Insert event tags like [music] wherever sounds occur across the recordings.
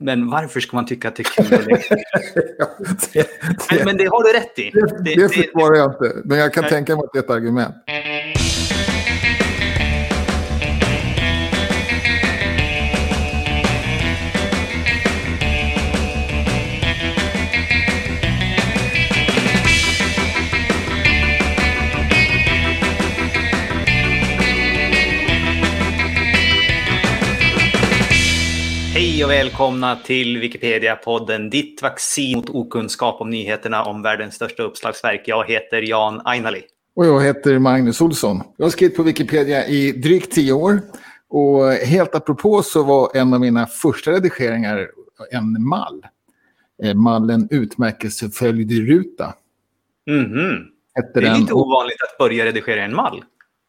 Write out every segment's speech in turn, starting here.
Men varför ska man tycka att det är kul att leka? [laughs] men, men det har du rätt i. Det, det, det försvarar jag inte, men jag kan nej. tänka mig att det är ett argument. Och välkomna till Wikipedia-podden Ditt vaccin mot okunskap om nyheterna om världens största uppslagsverk. Jag heter Jan Ainali. Och jag heter Magnus Olsson. Jag har skrivit på Wikipedia i drygt tio år. Och helt apropå så var en av mina första redigeringar en mall. Eh, mallen utmärkelseföljd ruta. Mm -hmm. Det är lite ovanligt att börja redigera en mall.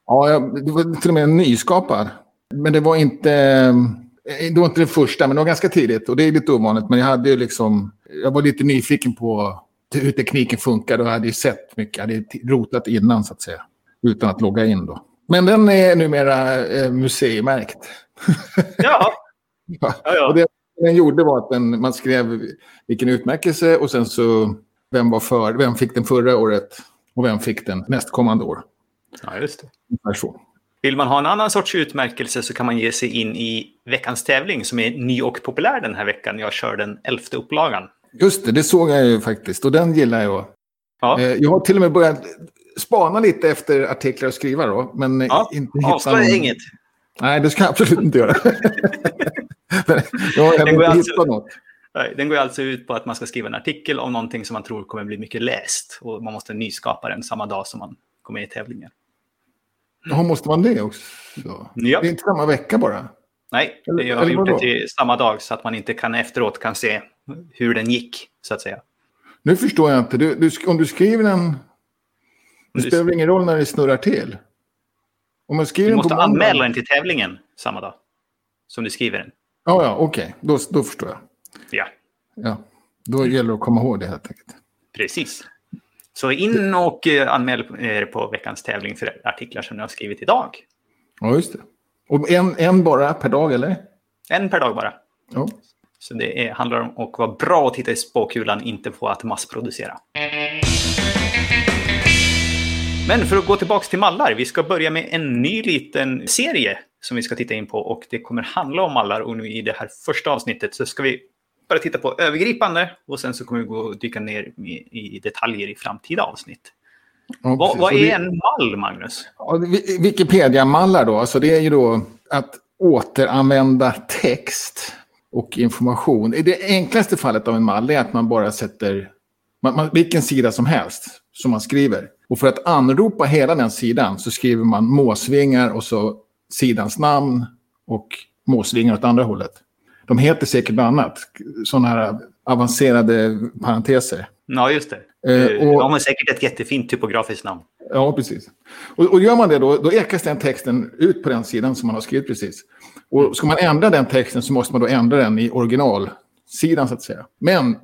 Ja, det var till och med nyskapad. Men det var inte Eh, det var inte det första, men det var ganska tidigt. Och det är lite ovanligt. Men jag hade ju liksom... Jag var lite nyfiken på hur tekniken funkar och hade ju sett mycket. Jag hade rotat innan, så att säga. Utan att logga in då. Men den är numera eh, museimärkt. [laughs] Ja. ja. ja, Och det den gjorde var att den, man skrev vilken utmärkelse och sen så vem var för, vem fick den förra året och vem fick den nästkommande år. Ja, just det. Ungefär så. Vill man ha en annan sorts utmärkelse så kan man ge sig in i veckans tävling som är ny och populär den här veckan. Jag kör den elfte upplagan. Just det, det såg jag ju faktiskt och den gillar jag. Ja. Eh, jag har till och med börjat spana lite efter artiklar att skriva då. Men ja, inte hitta någon... inget. Nej, det ska jag absolut inte göra. [laughs] jag har inte alltså... hittat något. Den går alltså ut på att man ska skriva en artikel om någonting som man tror kommer bli mycket läst. Och man måste nyskapa den samma dag som man kommer med i tävlingen. Ja, måste man det också? Ja. Det är inte samma vecka bara? Nej, eller, jag har gjort det till samma dag så att man inte kan efteråt kan se hur den gick, så att säga. Nu förstår jag inte. Du, du, om du skriver den... Det spelar väl ingen roll när det snurrar till? Om man skriver du måste den anmäla den till tävlingen samma dag som du skriver den. Ja, ja, okej. Okay. Då, då förstår jag. Ja. Ja, då gäller det att komma ihåg det helt enkelt. Precis. Så in och eh, anmäl er på veckans tävling för artiklar som ni har skrivit idag. Ja, just det. Och en, en bara per dag, eller? En per dag bara. Ja. Så det är, handlar om att vara bra och titta i spåkulan, inte på att massproducera. Men för att gå tillbaka till mallar, vi ska börja med en ny liten serie som vi ska titta in på och det kommer handla om mallar och nu i det här första avsnittet så ska vi bara titta på övergripande och sen så kommer vi gå och dyka ner i detaljer i framtida avsnitt. Ja, vad, vad, är en mall, Magnus? Ja, Wikipedia-mallar då, alltså det är ju då att återanvända text och information. I det enklaste fallet av en mall är att man bara sätter man, man, vilken sida som helst som man skriver. Och för att anropa hela den sidan så skriver man måsvingar och så sidans namn och måsvingar åt andra hållet. De heter säkert något annat. Sådana här avancerade parenteser. Ja, just det. Eh, och, de har säkert ett jättefint typografiskt namn. Ja, precis. Och, och gör man det då, då ekas den texten ut på den sidan som man har skrivit precis. Och ska man ändra den texten så måste man då ändra den i originalsidan så att säga. Men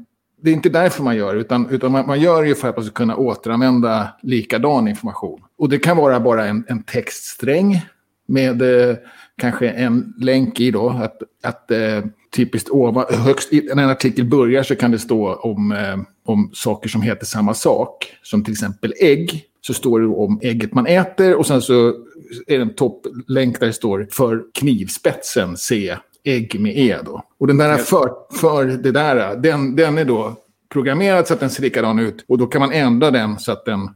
det är inte därför man gör utan, utan man, man gör det för att man ska kunna återanvända likadan information. Och det kan vara bara en, en textsträng med eh, kanske en länk i då. Att, att eh, typiskt ovan, högst när en artikel börjar så kan det stå om, eh, om saker som heter samma sak. Som till exempel ägg. Så står det om ägget man äter och sen så är det en topplänk där det står för knivspetsen se ägg med e då. Och den där för, för det där, den, den är då programmerad så att den ser likadan ut. Och då kan man ändra den så att den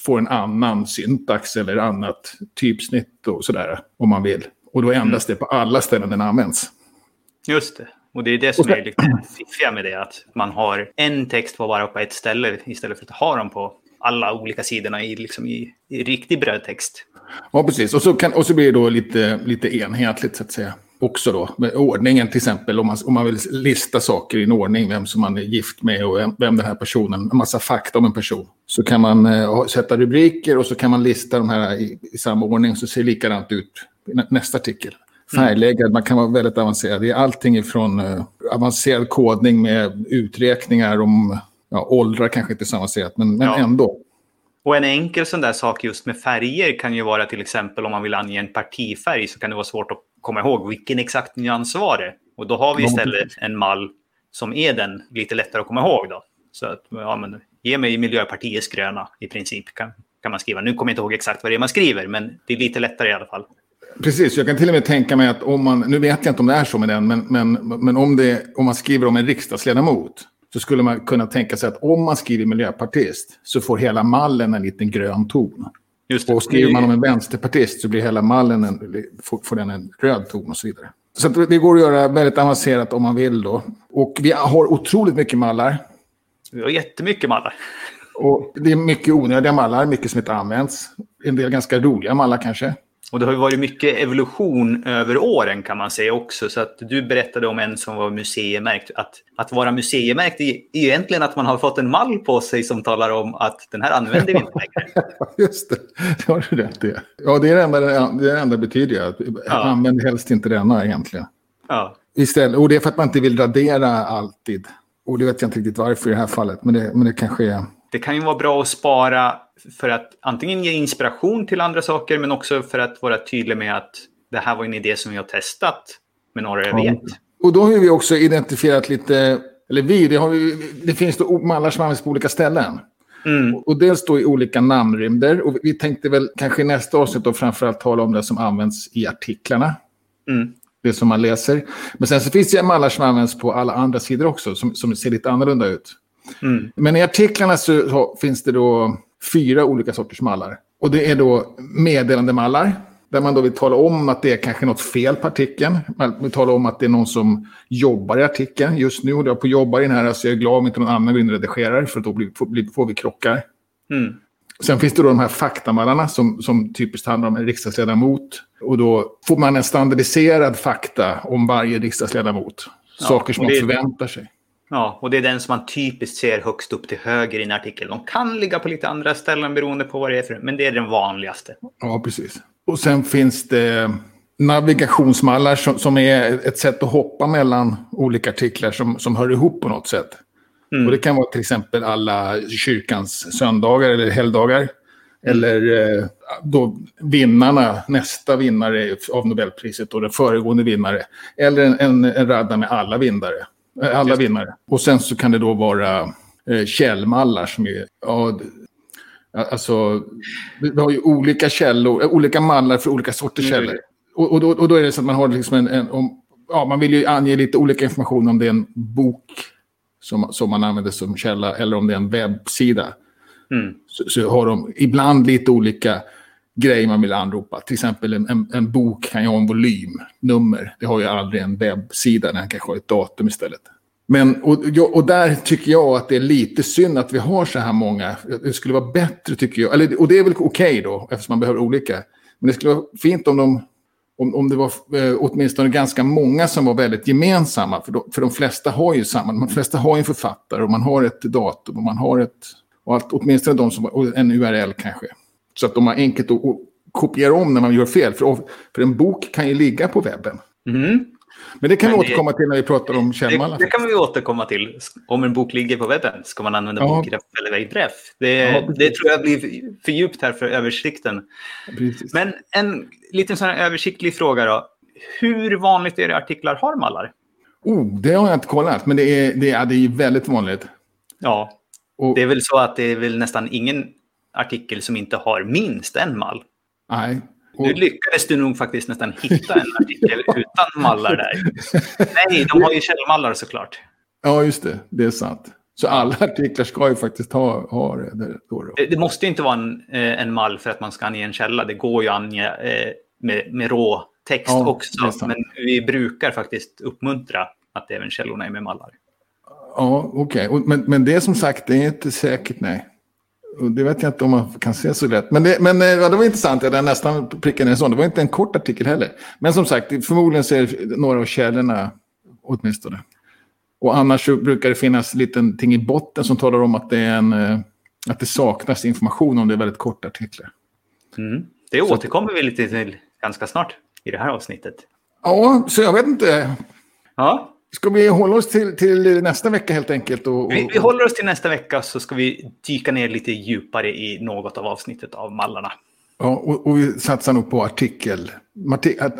får en annan syntax eller annat typsnitt och sådär om man vill. Och då ändras mm. det på alla ställen den används. Just det. Och det är det som är lite fiffiga med det. Att man har en text på bara på ett ställe istället för att ha dem på alla olika sidorna i, liksom i, i riktig brödtext. Ja, precis. Och så, kan, och så blir det då lite, lite enhetligt så att säga. Också då med ordningen till exempel. Om man, om man vill lista saker i en ordning. Vem som man är gift med och vem, vem den här personen. En massa fakta om en person. Så kan man eh, sätta rubriker och så kan man lista de här i, i samma ordning. Så ser likadant ut nästa artikel. Färgläggad, man kan vara väldigt avancerad. Det är allting ifrån uh, avancerad kodning med uträkningar om ja, åldrar kanske inte så avancerat, men, men ja. ändå. Och en enkel sån där sak just med färger kan ju vara till exempel om man vill ange en partifärg så kan det vara svårt att komma ihåg vilken exakt nyans var det. Och då har vi istället en mall som är den lite lättare att komma ihåg. Då. Så att, ja, men, ge mig Miljöpartiets gröna i princip kan, kan man skriva. Nu kommer jag inte ihåg exakt vad det är man skriver, men det är lite lättare i alla fall. Precis, jag kan till och med tänka mig att om man, nu vet jag inte om det är så med den, men, men, men om, det, om man skriver om en riksdagsledamot så skulle man kunna tänka sig att om man skriver miljöpartist så får hela mallen en liten grön ton. Och skriver man om en vänsterpartist så blir hela mallen en, får, får den en röd ton och så vidare. Så det går att göra väldigt avancerat om man vill då. Och vi har otroligt mycket mallar. Vi har jättemycket mallar. Och det är mycket onödiga mallar, mycket som inte används. En del ganska roliga mallar kanske. Och det har ju varit mycket evolution över åren kan man säga också. Så att du berättade om en som var museimärkt. Att, att vara museimärkt är egentligen att man har fått en mall på sig som talar om att den här använder vi inte längre. [laughs] Just det, det har du rätt i. Ja, det är det enda det, enda betyder. Att ja. Använd helst inte denna egentligen. Ja. Istället, och det är för att man inte vill radera alltid. Och det vet jag inte riktigt varför i det här fallet, men det, men det kanske är... Det kan ju vara bra att spara för att antingen ge inspiration till andra saker, men också för att vara tydlig med att det här var en idé som vi har testat med några jag vet. Och då har vi också identifierat lite, eller vi, det, har vi, det finns då mallar som används på olika ställen. Mm. Och dels då i olika namnrymder. Och vi tänkte väl kanske i nästa avsnitt då framförallt tala om det som används i artiklarna. Mm. Det som man läser. Men sen så finns det mallar som används på alla andra sidor också, som, som ser lite annorlunda ut. Mm. Men i artiklarna så finns det då fyra olika sorters mallar. Och det är då meddelandemallar. Där man då vill tala om att det är kanske något fel på artikeln. Man vill tala om att det är någon som jobbar i artikeln. Just nu håller jag på att jobba i den här, så jag är glad om inte någon annan går in och redigerar, för då blir, får, får vi krockar. Mm. Sen finns det då de här faktamallarna som, som typiskt handlar om en riksdagsledamot. Och då får man en standardiserad fakta om varje riksdagsledamot. Ja, Saker som man förväntar sig. Ja, och det är den som man typiskt ser högst upp till höger i en artikel. De kan ligga på lite andra ställen beroende på vad det är för, men det är den vanligaste. Ja, precis. Och sen finns det navigationsmallar som, som är ett sätt att hoppa mellan olika artiklar som, som hör ihop på något sätt. Mm. Och det kan vara till exempel alla kyrkans söndagar eller helgdagar. Mm. Eller eh, då vinnarna, nästa vinnare av Nobelpriset och den föregående vinnare. Eller en, en, en radda med alla vinnare. Eh, alla vinnare. Och sen så kan det då vara eh, källmallar som är... Ja, alltså, vi har ju olika källor, eh, olika mallar för olika sorters mm. källor. Och, och, då, och, då, är det så att man har liksom en... en om, ja, man vill ju ange lite olika information om det är en bok som, som man använder som källa eller om det är en webbsida. Mm. Så, så, har de ibland lite olika grejer man vill anropa. Till exempel en, en, en, bok kan ju ha en volymnummer. Det har ju aldrig en webbsida, den kanske har ett datum istället. Men, och, och där tycker jag att det är lite synd att vi har så här många. Det skulle vara bättre tycker jag. Eller, och det är väl okej okay då, eftersom man behöver olika. Men det skulle vara fint om, de, om, om det var eh, åtminstone ganska många som var väldigt gemensamma. För, de, för de flesta har ju samma. De flesta har ju en författare och man har ett datum och man har ett... Och allt, åtminstone de som... Och en URL kanske. Så att de har enkelt att, kopiera om när man gör fel. För, för en bok kan ju ligga på webben. Mm. Men det kan Men vi återkomma det, till när vi pratar om källmallar. Det, det, kan vi återkomma till. Om en bok ligger på webben, ska man använda ja. bokgrepp eller webbgrepp? Det, ja, det tror jag blir för djupt här för översikten. Precis. Men en liten sån översiktlig fråga då. Hur vanligt är det artiklar har mallar? Oh, det har jag inte kollat, men det är, det är, det är väldigt vanligt. Ja, och, det är väl så att det är väl nästan ingen artikel som inte har minst en mall. Nej. Och... Nu lyckades du nog faktiskt nästan hitta en artikel [laughs] utan mallar där. Nej, de har ju källmallar såklart. Ja, just det. Det är sant. Så alla artiklar ska ju faktiskt ha, ha det. Då då. Det, måste inte vara en, eh, en mall för att man ska ange en källa. Det går ju att ange eh, med, med rå text ja, också. Men vi brukar faktiskt uppmuntra att även källorna är med mallar. Ja, okej. Okay. Men, men det som sagt, det är inte säkert, nej. Det vet jag inte om man kan se så lätt. Men det, men, eh, ja, det var intressant, jag nästan prickade en sån. Det var inte en kort artikel heller. Men som sagt, förmodligen det några av källorna åtminstone. Och annars brukar det finnas lite ting i botten som talar om att det, är en, eh, att det saknas information om det är väldigt korta artiklar. Mm. Det återkommer vi lite till ganska snart i det här avsnittet. Ja, så jag vet inte. Ja. Ska vi hålla oss till, till nästa vecka helt enkelt? Och, och... Vi, vi, håller oss till nästa vecka så ska vi dyka ner lite djupare i något av avsnittet av mallarna. Ja, och, och vi satsar nog på artikel.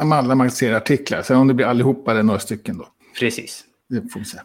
Mallar man ser artiklar. Sen om det blir allihopa eller några stycken då. Precis. Det får vi se.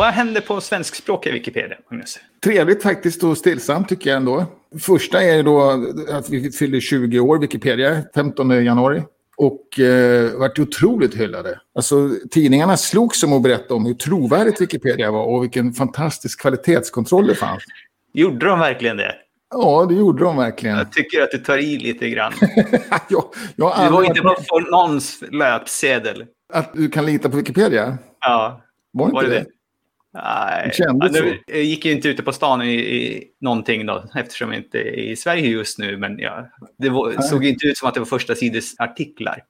Vad händer på svenskspråkiga Wikipedia, Magnus? Trevligt faktiskt och stillsamt tycker jag ändå. Första är då att vi fyller 20 år, Wikipedia, 15 januari. Och eh, vart otroligt hyllade. Alltså, tidningarna slogs om att berätta om hur trovärdigt Wikipedia var och vilken fantastisk kvalitetskontroll det fanns. Gjorde de verkligen det? Ja, det gjorde de verkligen. Jag tycker att du tar i lite grann. [laughs] jag, jag du var inte på någons löpsedel. Att du kan lita på Wikipedia? Ja. Var inte var det? det? Det? Nej, ja, nu, jag gick ju inte ute på stan i, i någonting då, eftersom jag inte är i Sverige just nu. Men ja, det var, såg inte ut som att det var första sides artiklar.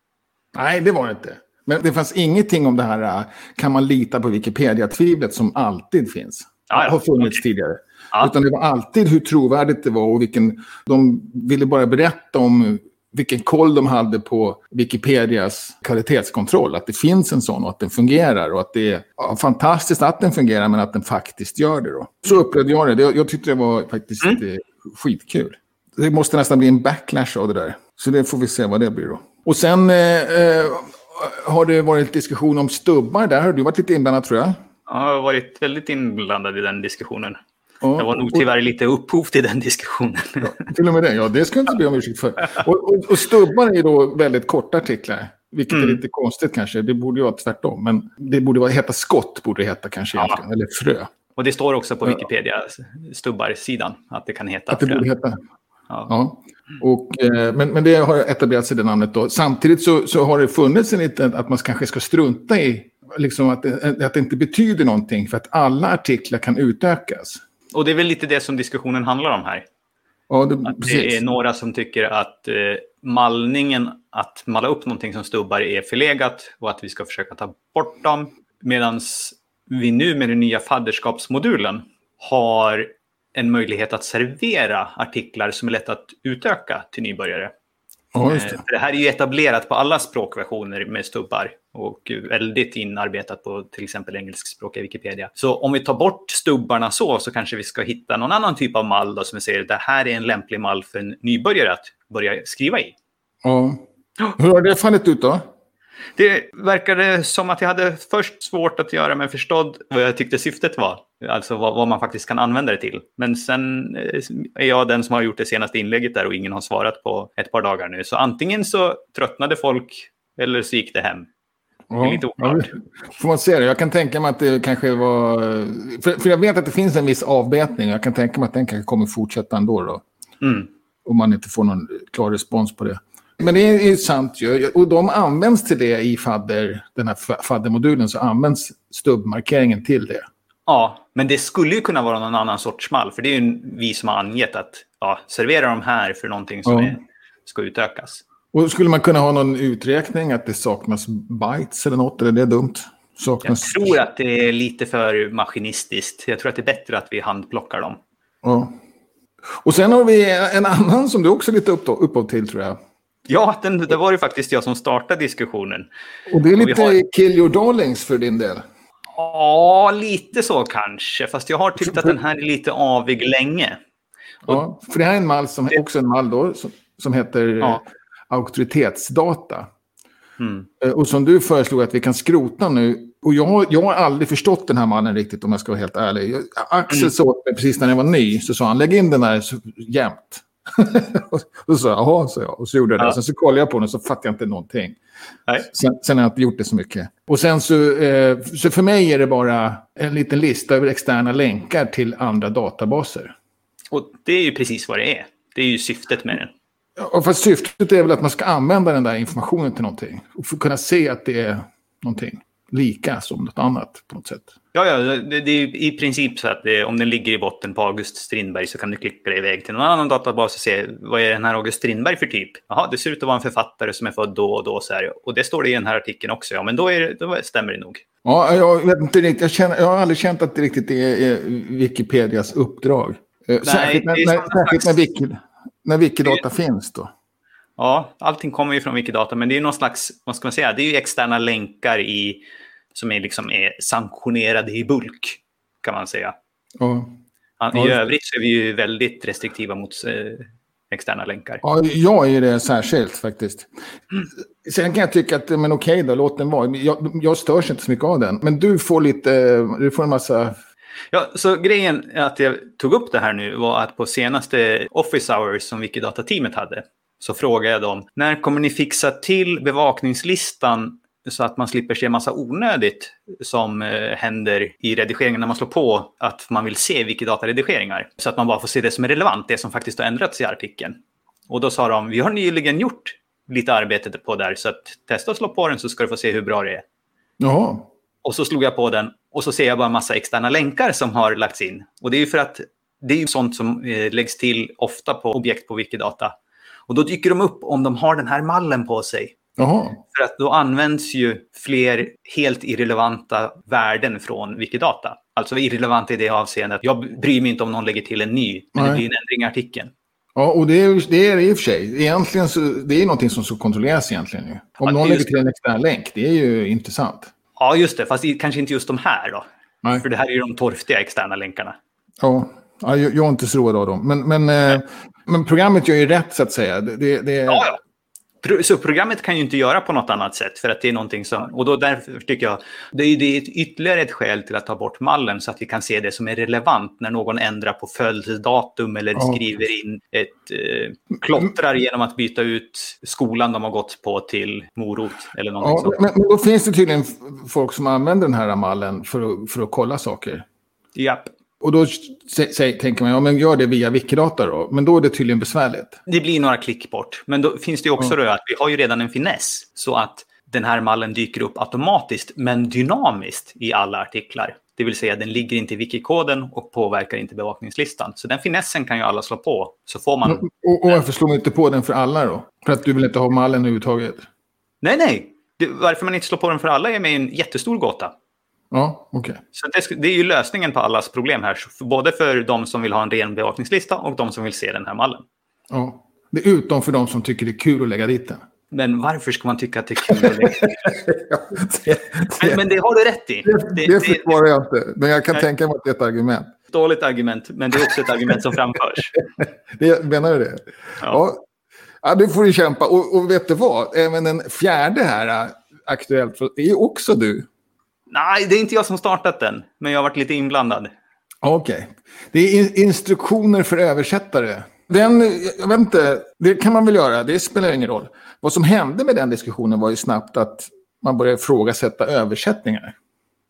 Nej, det var det inte. Men det fanns ingenting om det här, äh, kan man lita på Wikipedia-tvivlet som alltid finns. Ja, ja. Har funnits Okej. tidigare. Ja. Utan det var alltid hur trovärdigt det var och vilken... De ville bara berätta om vilken koll de hade på Wikipedias kvalitetskontroll. Att det finns en sån och att den fungerar. Och att det är ja, fantastiskt att den fungerar men att den faktiskt gör det. Då. Så upplevde jag det. det. Jag tyckte det var faktiskt Mm. eh, skitkul. Det måste nästan bli en backlash av det där. Så det får vi se vad det blir då. Och sen eh, eh, har det varit diskussion om stubbar. Där har du varit lite inblandad tror jag. Jag har varit väldigt inblandad i den diskussionen. Ja, Jag var nog tyvärr lite upphov till den diskussionen. Till och med det, ja det ska jag inte be om ursäkt för. Och, och, och stubbar är då väldigt korta artiklar. Vilket är Mm. lite konstigt kanske. Det borde ju vara tvärtom. Men det borde vara, heta skott, borde det heta kanske Ja. Eller frö. Och det står också på Ja. Wikipedia, stubbar-sidan, att det kan heta Att det frö. borde heta. Ja. Ja. Och, eh, men, men det har etablerat sig det namnet då. Samtidigt så, så har det funnits en liten, att man kanske ska strunta i liksom att, att det inte betyder någonting. För att alla artiklar kan utökas. Och det är väl lite det som diskussionen handlar om här. Ja, det, Att det är några som tycker att eh, mallningen, att malla upp någonting som stubbar är förlegat och att vi ska försöka ta bort dem. Medan vi nu med den nya fadderskapsmodulen har en möjlighet att servera artiklar som är lätt att utöka till nybörjare. Ja, Eh, det. det här är ju etablerat på alla språkversioner med stubbar och väldigt inarbetat på till exempel engelskspråkiga Wikipedia. Så om vi tar bort stubbarna så, så kanske vi ska hitta någon annan typ av mall då, som vi säger det här är en lämplig mall för en nybörjare att börja skriva i. Ja. Hur har det fallit ut då? Det verkade som att jag hade först svårt att göra mig förstådd vad jag tyckte syftet var. Alltså vad, vad man faktiskt kan använda det till. Men sen eh, är jag den som har gjort det senaste inlägget där och ingen har svarat på ett par dagar nu. Så antingen så tröttnade folk eller så gick det hem. är lite oklart. ja, får man se det. Jag kan tänka mig att det kanske var... För, för jag vet att det finns en viss avbetning. Jag kan tänka mig att den kanske kommer fortsätta ändå. Då, Mm. om man inte får någon klar respons på det. Men det är ju sant ju. Och de används till det i fadder, den här fa- faddermodulen. Så används stubbmarkeringen till det. Ja, men det skulle ju kunna vara någon annan sorts mall. För det är ju vi som har angett att ja, servera de här för någonting som Ja. är, ska utökas. Och skulle man kunna ha någon uträkning att det saknas bytes eller något? Eller det är dumt? Jag Saknas... tror att det är lite för maskinistiskt. Jag tror att det är bättre att vi handplockar dem. Ja. Och sen har vi en annan som du också är lite upp- upphov till tror jag. Ja, den, det var ju faktiskt jag som startade diskussionen. Och det är lite har- kill your darlings för din del. Ja, lite så kanske. Fast jag har tyckt att den här är lite avig länge. Ja, för det här är en mall som också en mall då, som, som heter Ja. eh, auktoritetsdata. Mm. Eh, Och som du föreslog att vi kan skrota nu. Och jag, har- jag har aldrig förstått den här mannen riktigt om jag ska vara helt ärlig. Axel Mm. sa åt mig precis när jag var ny, så sa han lägg in den så, jämt. [laughs] och så jaha, sa jag. Och så gjorde jag det. Ja. Sen så kollade jag på den och så fattade jag inte någonting. Nej. Sen, sen har jag inte gjort det så mycket. Och sen så, eh, så för mig är det bara en liten lista över externa länkar till andra databaser. Och det är ju precis vad det är. Det är ju syftet med den. Ja, fast syftet är väl att man ska använda den där informationen till någonting. Och kunna se att det är någonting lika som något annat på något sätt. Ja, ja det, det är i princip så att det, om den ligger i botten på August Strindberg så kan du klicka dig iväg till någon annan databas och se vad är den här August Strindberg för typ? Jaha, det ser ut att vara en författare som är född då och då. Så här. Och det står det i den här artikeln också. Ja, men då, är, det- då stämmer det nog. Ja, jag vet inte riktigt. Jag, känner, jag har aldrig känt att det riktigt är, Wikipedias uppdrag. Eh, särskilt när, när, särskilt när, Wiki, när Wikidata finns då. Ja, allting kommer ju från Wikidata, men det är någon slags, vad ska man säga, det är ju externa länkar i, som är, liksom är sanktionerade i bulk. kan man säga. Ja. I Ja, det. övrigt så är vi ju väldigt restriktiva mot eh, externa länkar. Ja, jag är det särskilt faktiskt. Sen kan jag tycka att, men okej då, låt den vara. Jag, jag störs inte så mycket av den. Men du får lite, du får en massa... Ja, så grejen att jag tog upp det här nu var att på senaste Office Hours som Wikidata-teamet hade så frågade jag dem, när kommer ni fixa till bevakningslistan så att man slipper se massa onödigt som eh, händer i redigeringen när man slår på att man vill se Wikidata-redigeringar. Så att man bara får se det som är relevant, det som faktiskt har ändrats i artikeln. Och då sa de, vi har nyligen gjort lite arbete på där, så att testa att slå på den så ska du få se hur bra det är. Jaha. Och så slog jag på den och så ser jag bara massa externa länkar som har lagts in. Och det är ju för att det är ju sånt som eh, läggs till ofta på objekt på Wikidata. Och då dyker de upp om de har den här mallen på sig. Jaha. För att då används ju fler helt irrelevanta värden från Wikidata. Alltså irrelevant i det avseendet. Jag bryr mig inte om någon lägger till en ny, men det Nej. blir en ändring i artikeln. Ja, och det är, det är det i och för sig. Egentligen så, det är någonting som ska kontrolleras egentligen. Ju. Om Ja, någon lägger till en extern länk, det är ju intressant. Ja, just det. Fast kanske inte just de här då. Nej. För det här är ju de torftiga externa länkarna. Ja, ja jag, jag är inte så road av dem. Men, men, eh, men programmet gör ju rätt så att säga. Det, det, det, Ja, ja. Pro- Så programmet kan ju inte göra på något annat sätt för att det är någonting som... Och då därför tycker jag... Det är det ytterligare ett skäl till att ta bort mallen så att vi kan se det som är relevant när någon ändrar på födelsedatum eller Ja. skriver in ett... Eh, klottrar genom att byta ut skolan de har gått på till morot eller någonting Ja, sånt. men, då finns det tydligen folk som använder den här mallen för att, för att kolla saker. Japp. Och då tänker man, ja men gör det via Wikidata då. Men då är det tydligen besvärligt. Det blir några klick bort. Men då finns det ju också då att vi har ju redan en finess så att den här mallen dyker upp automatiskt men dynamiskt i alla artiklar. Det vill säga den ligger inte i wikikoden och påverkar inte bevakningslistan. Så den finessen kan ju alla slå på. Så får man... Och, och varför slår man inte på den för alla då? För att du vill inte ha mallen överhuvudtaget? Nej, nej! Det, varför man inte slår på den för alla är mig en jättestor gåta. Ja, okej. Så det, det är ju lösningen på allas problem här. För, både för de som vill ha en ren bevakningslista och de som vill se den här mallen. Ja. Det är utom för de som tycker det är kul att lägga dit den. Men varför ska man tycka att det är kul? att lägga- [laughs] Ja, det, men, men det har du rätt i. det, Det, det det, försvarar jag inte. Men jag kan Nej. tänka mig att det är ett argument. dåligt argument, men det är också ett argument som framförs. [laughs] Det, menar du det? Ja. Ja. du får du kämpa. Och, och vet du vad? Även den fjärde här, äh, aktuellt, för- är också du. Nej, det är inte jag som startat den, men jag har varit lite inblandad. Okej. Det är in- instruktioner för översättare. Den, jag vet inte, det kan man väl göra, det spelar ingen roll. Vad som hände med den diskussionen var ju snabbt att man började ifrågasätta översättningar.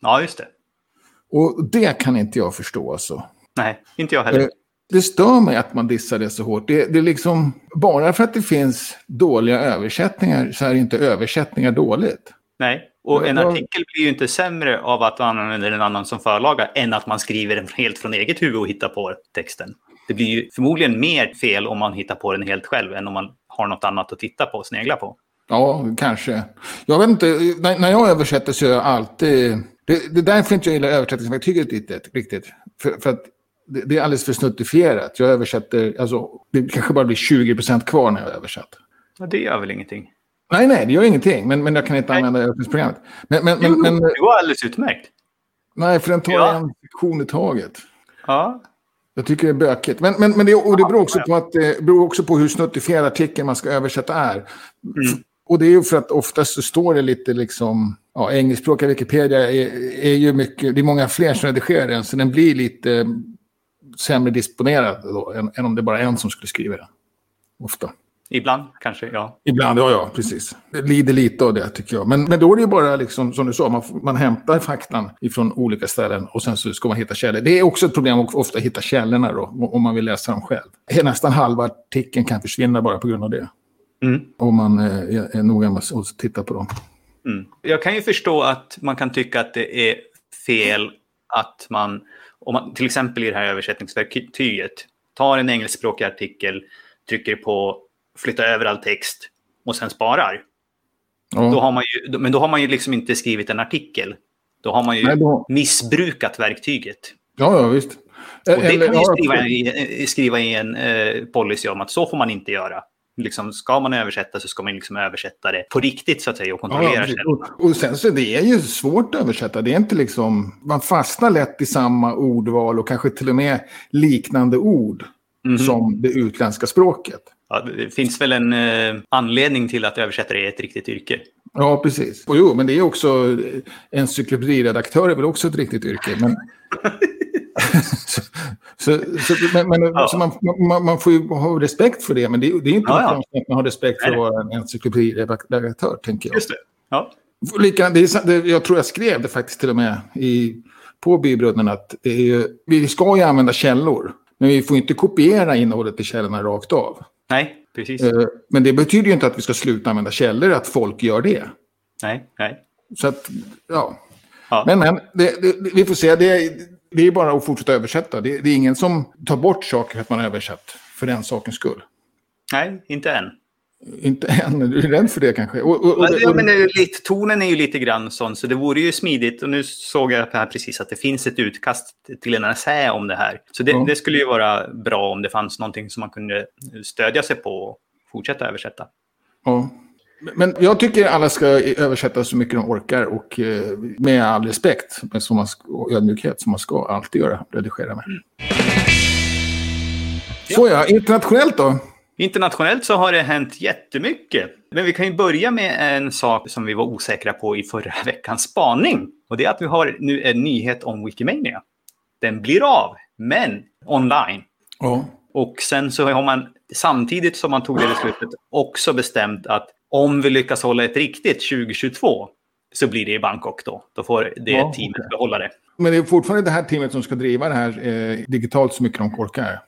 Ja, just det. Och det kan inte jag förstå alltså. Nej, inte jag heller. Eh, Det stör mig att man dissar det så hårt. Det, det är liksom, bara för att det finns dåliga översättningar så är inte översättningar dåligt. Nej, och en Ja. artikel blir ju inte sämre av att man använder en annan som förlaga än att man skriver den helt från eget huvud och hittar på texten. Det blir ju förmodligen mer fel om man hittar på den helt själv än om man har något annat att titta på och snegla på. Ja, kanske. Jag vet inte, när, jag översätter så är jag alltid... Det, det är därför inte jag gillar översättningsverktyget riktigt. riktigt. För, för att det, det är alldeles för snuttifierat. Jag översätter, alltså, det kanske bara blir 20% kvar när jag översätter. Och det gör väl ingenting? Nej, nej, det gör ingenting. Men, men jag kan inte Nej. använda översättningsprogrammet. Men, men, Jo, men, det går alldeles utmärkt. nej, för den tar Ja. en sektion i taget. Ja, Jag tycker det är bökigt. Men, men, men det, och det beror också på, att, eh, beror också på hur snuttifierad artikeln man ska översätta är. F- Och det är ju för att oftast så står det lite liksom... Ja, engelskspråkiga Wikipedia är, är ju mycket... Det är många fler som redigerar den, så den blir lite eh, sämre disponerad då, än, än om det bara är en som skulle skriva den. Ofta. Ibland kanske, ja. Ibland, ja, ja, precis. Det lider lite av det, tycker jag. Men, men då är det ju bara, liksom, som du sa, man, man hämtar faktan ifrån olika ställen och sen så ska man hitta källor. Det är också ett problem att ofta hitta källorna då, om- om man vill läsa dem själv. Nästan halva artikeln kan försvinna bara på grund av det. Mm. Om man eh, är, är noga med att titta på dem. Mm. Jag kan ju förstå att man kan tycka att det är fel att man, om man till exempel i det här översättningsverktyget, tar en engelskspråkig artikel, trycker på flytta över all text och sen sparar. Ja. Då har man ju, men då har man ju liksom inte skrivit en artikel. Då har man ju Nej, då- missbrukat verktyget. ja, ja, visst. Och det Eller- kan ju skriva i, skriva i en eh, policy om att så får man inte göra. liksom, ska man översätta så ska man liksom översätta det på riktigt så att säga och kontrollera Ja, och, och sen så det är ju svårt att översätta. Det är inte liksom, man fastnar lätt i samma ordval och kanske till och med liknande ord Mhm. som det utländska språket. Ja, det finns väl en eh, anledning till att översättare är ett riktigt yrke. Ja, precis. Och jo, men det är också, encyklopediredaktör är väl också ett riktigt yrke. Men, [laughs] så, så, så, men, men, Ja. så man, man, man får ju ha respekt för det, men det, är- det är inte Ja, ja. att man har respekt för att vara en encyklopediredaktör, tänker jag. Just det. Ja. Likadant, det är, det, jag tror jag skrev det faktiskt till och med i, på Bybröderna att det är, ju- vi ska ju använda källor. Men vi får inte kopiera innehållet i källorna rakt av. Nej, precis. Eh, Men det betyder ju inte att vi ska sluta använda källor, att folk gör det. Nej, nej. Så att, ja. Ja. Men, men det, det, vi får se. Det, det är bara att fortsätta översätta. Det, det är ingen som tar bort saker för att man har översatt. För den sakens skull. nej, inte än. Inte än. Du är rädd för det kanske? Och, och, och, Ja, men ju lite, tonen är ju lite grann sån, så det vore ju smidigt. Och nu såg jag här precis att det finns ett utkast till en essä om det här. Så det, Ja. det skulle ju vara bra om det fanns någonting som man kunde stödja sig på och fortsätta översätta. ja. Men jag tycker alla ska översätta så mycket de orkar och eh, med all respekt men som man, ska- och ödmjukhet som man ska alltid göra, redigera med. Så ja, internationellt då? Internationellt så har det hänt jättemycket. Men vi kan ju börja med en sak som vi var osäkra på i förra [laughs] veckans spaning. Och det är att vi har nu en nyhet om Wikimania. Den blir av, men online. Ja. Och sen så har man samtidigt som man tog det beslutet också bestämt att om vi lyckas hålla ett riktigt 2022 så blir det i Bangkok då. Då får det Ja, teamet okej. behålla det. Men det är fortfarande det här teamet som ska driva det här eh, digitalt så mycket de orkar.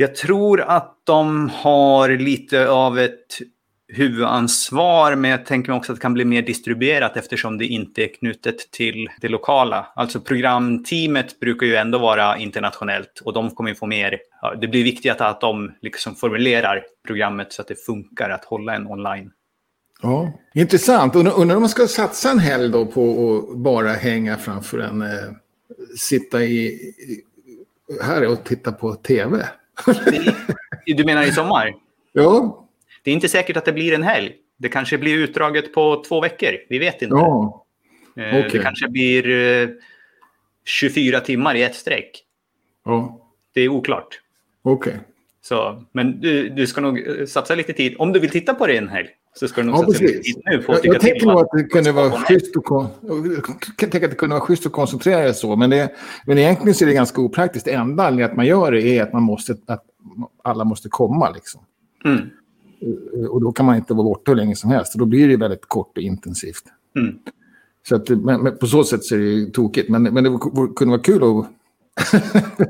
Jag tror att de har lite av ett huvudansvar, men jag tänker mig också att det kan bli mer distribuerat eftersom det inte är knutet till det lokala. Alltså programteamet brukar ju ändå vara internationellt och de kommer ju få mer. Ja, det blir viktigt att de liksom formulerar programmet så att det funkar att hålla en online. Ja. Intressant. Undrar om man ska satsa en helg då på att bara hänga framför en... Eh, sitta i, här och titta på tv. Du menar i sommar? Ja. Det är inte säkert att det blir en helg. Det kanske blir utdraget på två veckor. Vi vet inte. Ja. Eh, Det kanske blir eh, 24 timmar i ett streck. Ja. Det är oklart. Okej. Så, men du, du ska nog eh, satsa lite tid. Om du vill titta på det en helg så ska du nog Ja, precis. nu på Jag, jag tänker nog att det kunde vara schysst att, att det kunde vara schysst att koncentrera det så. Men, det, men egentligen så är det ganska opraktiskt. Det enda anledningen att man gör det är att, man måste, att alla måste komma. Liksom. Mm. Och då kan man inte vara borta hur länge som helst. Då blir det väldigt kort och intensivt. Mm. Så att, men, men på så sätt så är det tokigt. Men, men det kunde vara kul att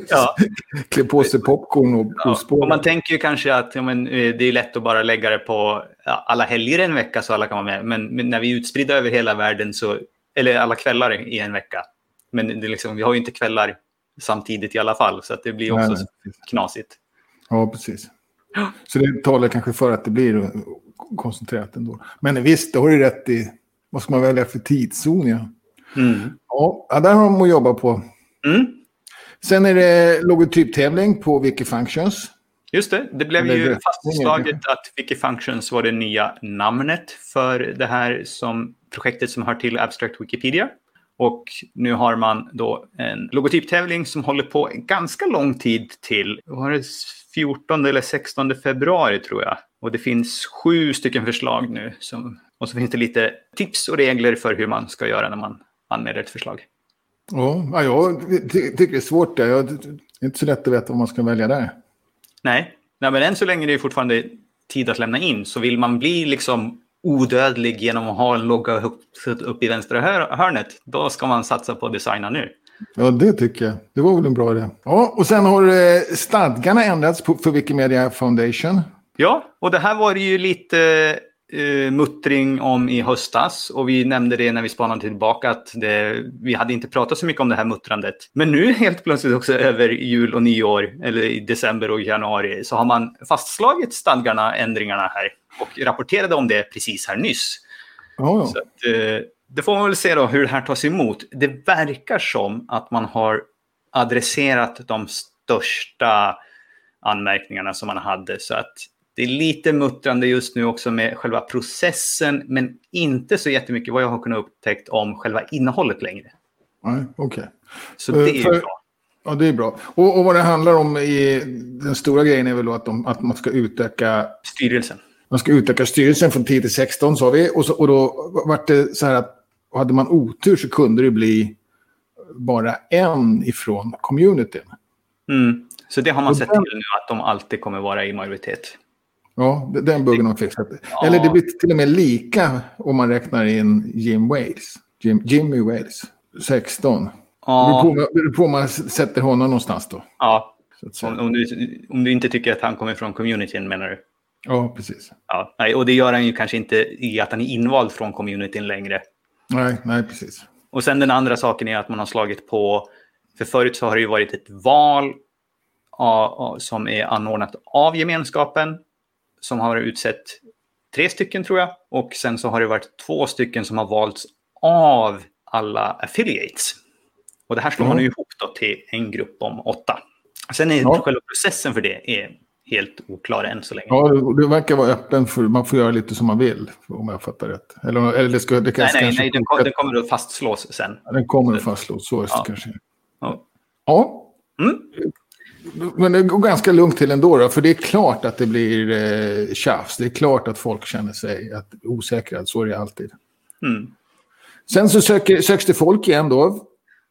Ja. [laughs] klä på sig popcorn och Ja, och man tänker ju kanske att ja, men, eh, det är lätt att bara lägga det på ja, alla helger en vecka så alla kan vara med. Men, men när vi är utspridda över hela världen, så, eller alla kvällar i en vecka. Men det liksom, vi har ju inte kvällar samtidigt i alla fall, så att det blir också Nej, nej, knasigt. Ja, precis. Så det talar kanske för att det blir koncentrerat ändå. Men visst, det har du rätt i. Vad ska man välja för tidszon? Ja, Mm. ja där har de att jobba på. Mm. Sen är det logotyptävling på Wikifunctions. Just det, det blev ju fastslaget att Wikifunctions var det nya namnet för det här som projektet som hör till Abstract Wikipedia. Och nu har man då en logotyptävling som håller på ganska lång tid till. Var det 14 eller 16 februari tror jag. Och det finns sju stycken förslag nu. Som, och så finns det lite tips och regler för hur man ska göra när man anmäler ett förslag. Ja, ja, jag ty- tycker det är svårt. Det är inte så lätt att veta vad man ska välja där. Nej, Nej men än så länge är det fortfarande tid att lämna in. Så vill man bli liksom odödlig genom att ha en logga upp, upp i vänstra hör, hörnet, då ska man satsa på att designa nu. Ja, det tycker jag. Det var väl en bra idé. Ja, och sen har eh, stadgarna ändrats på, för Wikimedia Foundation. Ja, och det här var ju lite eh, muttring om i höstas. Och vi nämnde det när vi spanade tillbaka att det, vi hade inte pratat så mycket om det här muttrandet. Men nu [laughs] helt plötsligt också över jul och nyår, eller i december och januari, så har man fastslagit stadgarna, ändringarna här. Och rapporterade om det precis här nyss. Ja. Så att, eh, det får man väl se då hur det här tas emot. Det verkar som att man har adresserat de största anmärkningarna som man hade. Så att Det är lite muttrande just nu också med själva processen, men inte så jättemycket vad jag har kunnat upptäckt om själva innehållet längre. Nej, okej. Så det är Eh, för- bra. Ja, det är bra. Och, och vad det handlar om i den stora grejen är väl då att, de, att man ska utöka Styrelsen. Man ska utöka styrelsen från 10 till 16 sa vi. Och, så, och då var det så här att hade man otur så kunde det bli bara en ifrån communityn. Mm. Så det har man Och sett den- till nu, att de alltid kommer vara i majoritet. Ja, den buggen har fixat. Ja. Eller det blir till och med lika om man räknar in Jim Wales. Jim, Jimmy Wales. 16. Det beror på, Ja, det beror på om man sätter honom någonstans då. ja. Om, om, du, om du inte tycker att han kommer från communityn menar du? Ja, precis. Ja, nej, och det gör han ju kanske inte i att han är invald från communityn längre. Nej, nej, precis. Och sen den andra saken är att man har slagit på, för förut så har det ju varit ett val som är anordnat av gemenskapen, som har utsett tre stycken tror jag, och sen så har det varit två stycken som har valts av alla affiliates. Och det här slår man Ja. nu ihop då till en grupp om åtta. Sen är Ja. själva processen för det är helt oklar än så länge. Ja, det, verkar vara öppen för man får göra lite som man vill, om jag fattar rätt. Eller, eller det ska, det nej, kanske, nej, nej, den, kom- den kommer att fastslås sen. den kommer att fastslås. Så är det Ja. kanske. Ja. Ja. Mm. Men det går ganska lugnt till ändå. Då, för det är klart att det blir eh, tjafs. Det är klart att folk känner sig att, osäkra. Så är det alltid. Mm. Sen så söker, söks det folk igen då.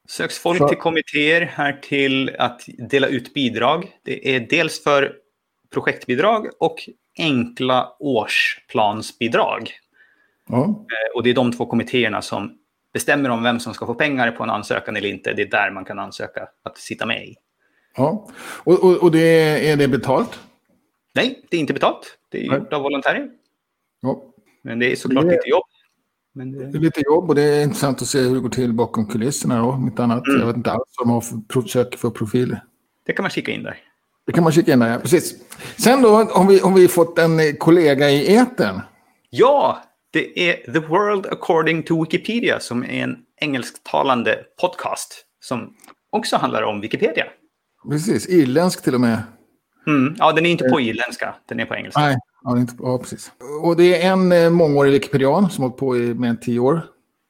Söks folk Så- till kommittéer här till att dela ut bidrag. Det är dels för projektbidrag och enkla årsplansbidrag. Ja. Eh, Och det är de två kommittéerna som bestämmer om vem som ska få pengar på en ansökan eller inte. Det är där man kan ansöka att sitta med i. ja. Och, och, och det, är det betalt? Nej, det är inte betalt. Det är gjort av volontärer. Ja. Men det är såklart Det- lite jobb. Men Det det, är lite jobb och det är intressant att se hur det går till bakom kulisserna. Då, mitt annat. Mm. Jag vet inte alls vad de har för, söker för profiler. det kan man kika in där. Det kan man kika in där, ja. Precis. Sen då har vi, har vi fått en eh, kollega i etern. Ja, det är The World According to Wikipedia som är en engelsktalande podcast som också handlar om Wikipedia. Precis, irländsk till och med. Mm. Ja, den är inte på irländska, den är på engelska. Nej, ja, inte, ja, precis. Och det är en eh, mångårig Wikipedian som har på i mer än tio år.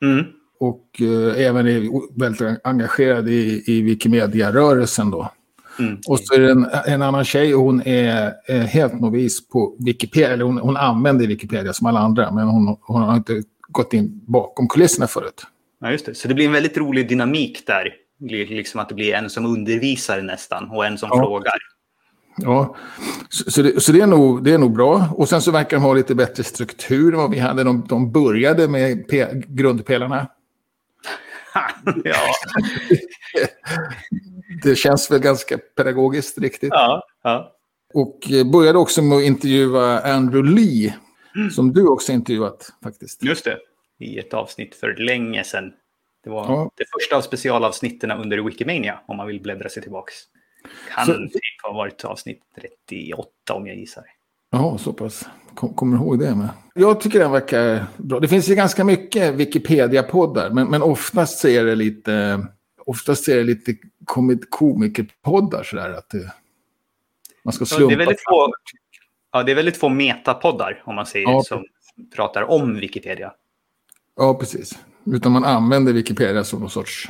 Mm. Och eh, även är väldigt engagerad i, i Wikimedia-rörelsen då. Mm. Och så är det en, en annan tjej och hon är eh, helt novis på Wikipedia. Eller hon, hon använder Wikipedia som alla andra. Men hon, hon har inte gått in bakom kulisserna förut. Ja, just det. Så det blir en väldigt rolig dynamik där. Liksom att det blir en som undervisar nästan och en som Ja. frågar. Ja, så, så, det, så det, är nog, det är nog bra. Och sen så verkar de ha lite bättre struktur än vad vi hade. De, de började med pe, grundpelarna. [laughs] ja. [laughs] Det känns väl ganska pedagogiskt riktigt. ja, ja. Och började också med att intervjua Andrew Lee. Som du också intervjuat faktiskt. Just det. I ett avsnitt för länge sedan. Det var Ja. det första av specialavsnitten under Wikimania, om man vill bläddra sig tillbaks. Kan Så- typ ha varit avsnitt 38 om jag gissar. Jaha, så pass. Kom, kommer ihåg det med? Jag tycker den verkar bra. Det finns ju ganska mycket Wikipedia-poddar. Men, men oftast så är det lite... Oftast är det lite komik- komikerpoddar sådär. Att det, man ska Ja, slumpa. det, är väldigt få, ja, det är väldigt få metapoddar, om man säger, Ja. som pratar om Wikipedia. Ja, precis. Utan man använder Wikipedia som någon sorts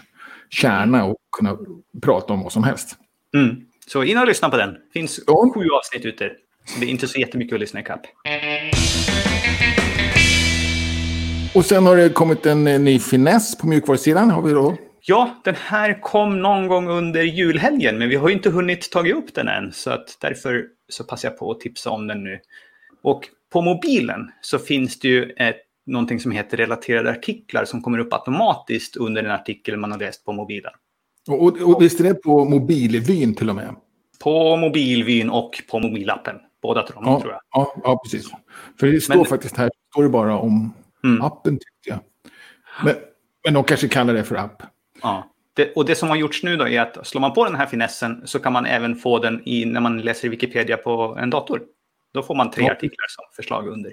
kärna och kunna prata om vad som helst. Mm. Så in och lyssna på den. finns Ja. sju avsnitt ute. Så det är inte så jättemycket att lyssna ikapp. Och sen har det kommit en eh, ny finess på mjukvarusidan. Har vi då. Ja, den här kom någon gång under julhelgen, men vi har inte hunnit ta upp den än. Så att därför så passar jag på att tipsa om den nu. Och på mobilen så finns det ju ett, någonting som heter relaterade artiklar som kommer upp automatiskt under en artikel man har läst på mobilen. Och, och, och visst är det på mobilvyn till och med? På mobilvyn och på mobilappen. Båda tror, Ja, tror jag. ja, ja, precis. För det står Men- faktiskt här, står det bara om Mm. appen tyckte jag. Men, men de kanske kallar det för app. Ja. Det, och det som har gjorts nu då är att slår man på den här finessen så kan man även få den i, när man läser Wikipedia på en dator. Då får man tre Ja. artiklar som förslag under.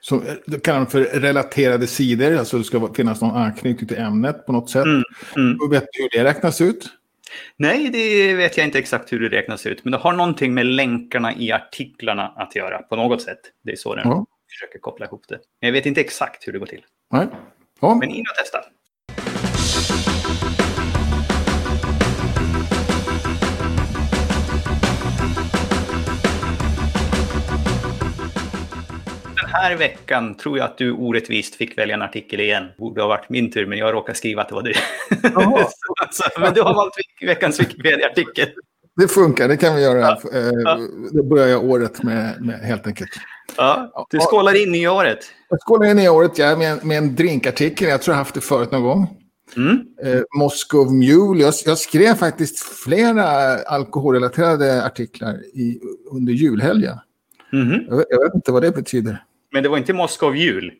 Så, eh, kallar de för relaterade sidor, alltså det ska finnas någon anknytning till ämnet på något sätt. Mm, mm. Vet du hur det räknas ut? Nej, det vet jag inte exakt hur det räknas ut, men det har någonting med länkarna i artiklarna att göra på något sätt. Det är så den Ja. försöker koppla ihop det. Men jag vet inte exakt hur det går till. Nej. Ja. Men in och testa. Här veckan tror jag att du orättvist fick välja en artikel igen. Borde ha varit min tur, men jag råkade skriva att det var du. [laughs] Så, men du har valt veck- veckans Wikipedia-artikel. Det funkar, det kan vi göra. Ja. Eh, Ja. Då börjar jag året med, med helt enkelt. Ja, du skålar in i året. Jag skålar in i året ja, med, en- med en drinkartikel. Jag tror jag haft det förut någon gång. Mm. Eh, Moscow Mule. Jag, jag skrev faktiskt flera alkoholrelaterade artiklar i, under julhelgen. Mhm. Jag, jag vet inte vad det betyder. Men det var inte Moskov jul.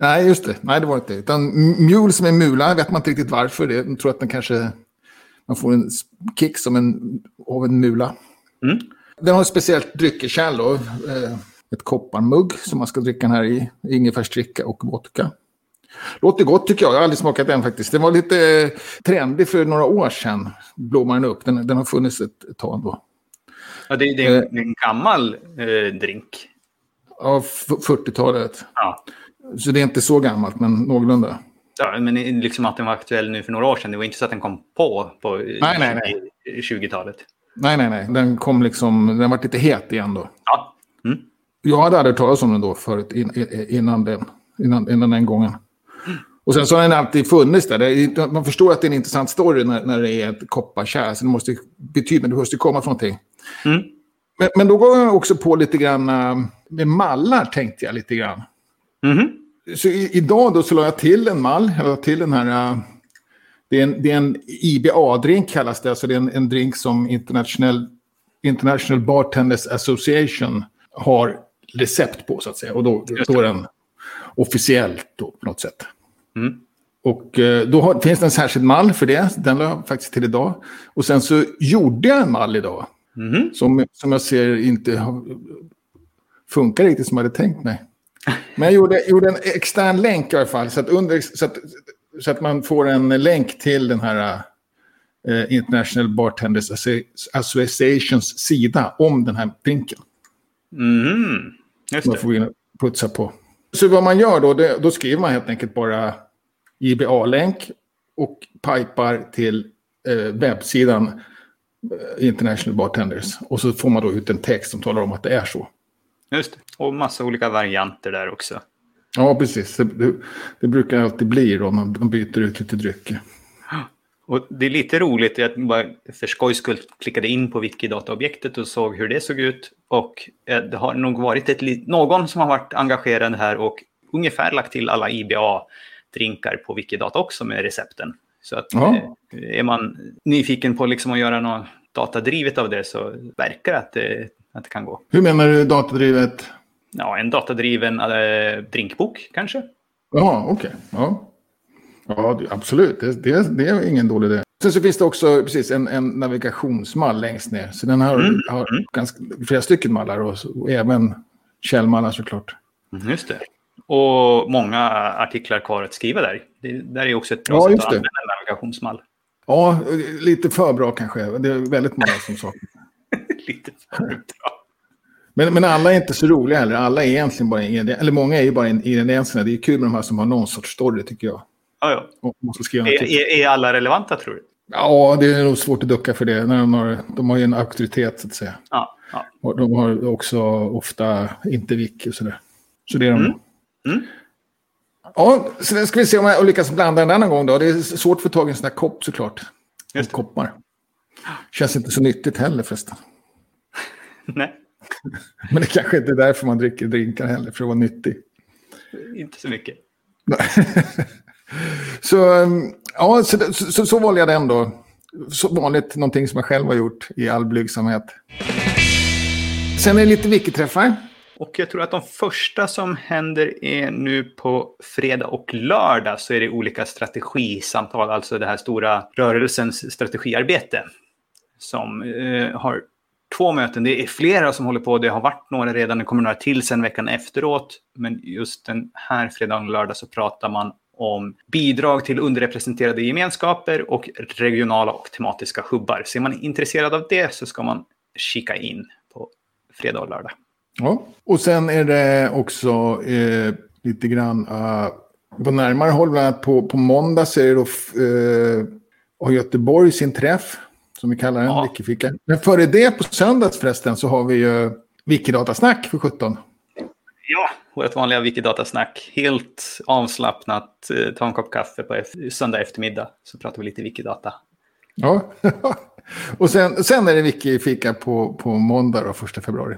Nej, just det. Nej, det var inte. Utan m- mule som är mula, vet man inte riktigt varför. Det. Jag tror att den kanske... Man får en kick som en, av en mula. Mm. Den har ett speciellt dryckeskärl då. Eh, ett kopparmugg som man ska dricka den här i. Ingefärsdricka och vodka. Låter gott tycker jag. Jag har aldrig smakat den faktiskt. Den var lite eh, trendig för några år sedan. Blommade den upp. Den, den har funnits ett, ett tag då. Ja, det, det är en, en gammal eh, drink. Ja, f- 40-talet. Ja. Så det är inte så gammalt, men någorlunda. Ja, men liksom att den var aktuell nu för några år sedan. Det var inte så att den kom på på Nej, nej, nej. 20-talet. Nej, nej, nej. Den kom liksom... Den var lite het igen då. Ja. Mm. Jag hade aldrig talas om den då förut, in, in, innan, den, innan, innan den gången. Och sen så har den alltid funnits där. Man förstår att det är en intressant story när, när det är ett kopparkärl. Så det måste betyda, det måste komma från någonting. Mm. Men, men då går jag också på lite grann äh, med mallar tänkte jag lite grann. Mhm. Så i, idag då så la jag till en mall. Jag la till den här... äh, det är en, en IBA-drink kallas det. Alltså det är en, en drink som International, International Bartenders Association har recept på så att säga. Och då, är den officiellt då, på något sätt. Mm. Och eh, då har, finns det en särskild mall för det. Den la jag faktiskt till idag. Och sen så gjorde jag en mall idag. Mhm. Som, som jag ser inte funkar riktigt som jag hade tänkt mig. Men jag gjorde, gjorde en extern länk i alla fall. Så att, under, så att, så att man får en länk till den här eh, International Bartenders Associ- Associations sida om den här drinken. Mhm. Just Man får gå in och putsa på. Så vad man gör då, det, då skriver man helt enkelt bara IBA-länk och pipar till eh, webbsidan International Bartenders. Och så får man då ut en text som talar om att det är så. Just det. Och massa olika varianter där också. Ja, precis. Det, det, brukar alltid bli då, man, man byter ut lite drycker. Och det är lite roligt, jag bara för skojs skull klickade in på Wikidata-objektet och såg hur det såg ut. Och eh, det har nog varit ett, någon som har varit engagerad här och ungefär lagt till alla IBA-drinkar på Wikidata också med recepten. Så att Ja. eh, är man nyfiken på liksom att göra något datadrivet av det så verkar det att det, att det kan gå. Hur menar du datadrivet? Ja, en datadriven eh, drinkbok kanske? Ja, okej. Ja, ja det, absolut. Det, det, det är ingen dålig idé. Sen så finns det också precis en, en navigationsmall längst ner. Så den har, Mm, har ganska, flera stycken mallar och, och även källmallar såklart. Mm, Just det. Och många artiklar kvar att skriva där. Det där är också ett bra Ja, sätt att det. använda en navigationsmall. Ja, lite för bra kanske. Det är väldigt många som saknas. [laughs] Lite för bra. Men, men alla är inte så roliga heller. Alla är egentligen bara. Eller många är ju bara ingredienserna. Det är kul med de här som har någon sorts story tycker jag. Ja, ja. Måste Är, är, är alla relevanta tror du? Ja, det är nog svårt att ducka för det. När de, har, de har ju en auktoritet så att säga. Ja. ja. Och de har också ofta inte wiki och sådär. Så det är de. Mm. Mm. Ja, så ska vi se om jag lyckas blanda en annan gång då. Det är svårt att få tag i en sån här kopp såklart. Just det. Koppar. Känns inte så nyttigt heller förresten. [laughs] Nej, Men det kanske inte är därför man dricker drinkar heller, för att vara nyttig. inte så mycket. [laughs] Så, um, ja, så, så, så, så valde jag den då. Så vanligt, någonting som jag själv har gjort i all blygsamhet. Sen är det lite wiki-träffar. Och jag tror att de första som händer är nu på fredag och lördag så är det olika strategisamtal, alltså det här stora rörelsens strategiarbete. Som eh, har två möten. Det är flera som håller på. Det har varit några redan. Det kommer några till sen veckan efteråt. Men just den här fredagen och lördag så pratar man om bidrag till underrepresenterade gemenskaper och regionala och tematiska hubbar. Så är man intresserad av det så ska man kika in på fredag och lördag. Ja, och sen är det också eh, lite grann uh, på närmare håll, bland annat på, på måndag så är det då uh, har Göteborg sin träff, som vi kallar den, ja. Wikifika. Men före det på söndags förresten så har vi ju Wikidatasnack för 17. Ja, vårt vanliga Wikidatasnack. Helt avslappnat, eh, ta en kopp kaffe på söndag eftermiddag så pratar vi lite Wikidata. Ja, [laughs] och sen, sen är det Wikifika på, på måndag då, första februari.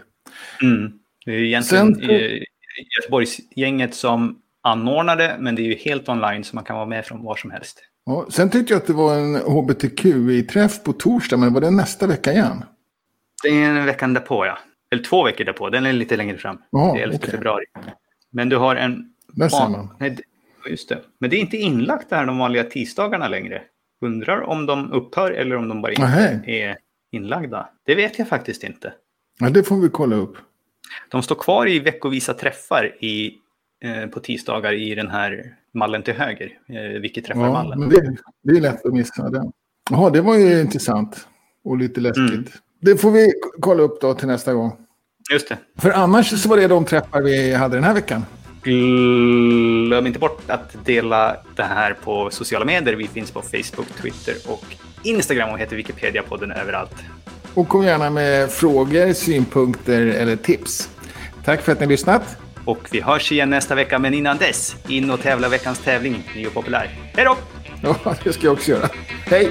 Mm. Det är egentligen sen... Göteborgsgänget som anordnade, men det är ju helt online så man kan vara med från var som helst. Ja, sen tyckte jag att det var en hbtqi-träff på torsdag, men var det nästa vecka igen? Det är veckan därpå, ja. Eller två veckor därpå, den är lite längre fram. Aha, det är 11 okay. februari. Men du har en... Där ser man. Nej, just det. Men det är inte inlagt det här de vanliga tisdagarna längre. Undrar om de upphör eller om de bara inte Aha. är inlagda. Det vet jag faktiskt inte. Ja, det får vi kolla upp. De står kvar i veckovisa träffar i, eh, på tisdagar i den här mallen till höger. Eh, vilket träffar ja, mallen. Men det, det är lätt att missa den. Jaha, det var ju intressant. Och lite läskigt. Mm. Det får vi kolla upp då till nästa gång. Just det. För annars så var det de träffar vi hade den här veckan. Glöm inte bort att dela det här på sociala medier. Vi finns på Facebook, Twitter och Instagram och heter Wikipedia-podden överallt. Och kom gärna med frågor, synpunkter eller tips. Tack för att ni har lyssnat. Och vi hörs igen nästa vecka, men innan dess, in och tävla veckans tävling, ny och populär. Hej då! Ja, det ska jag också göra. Hej!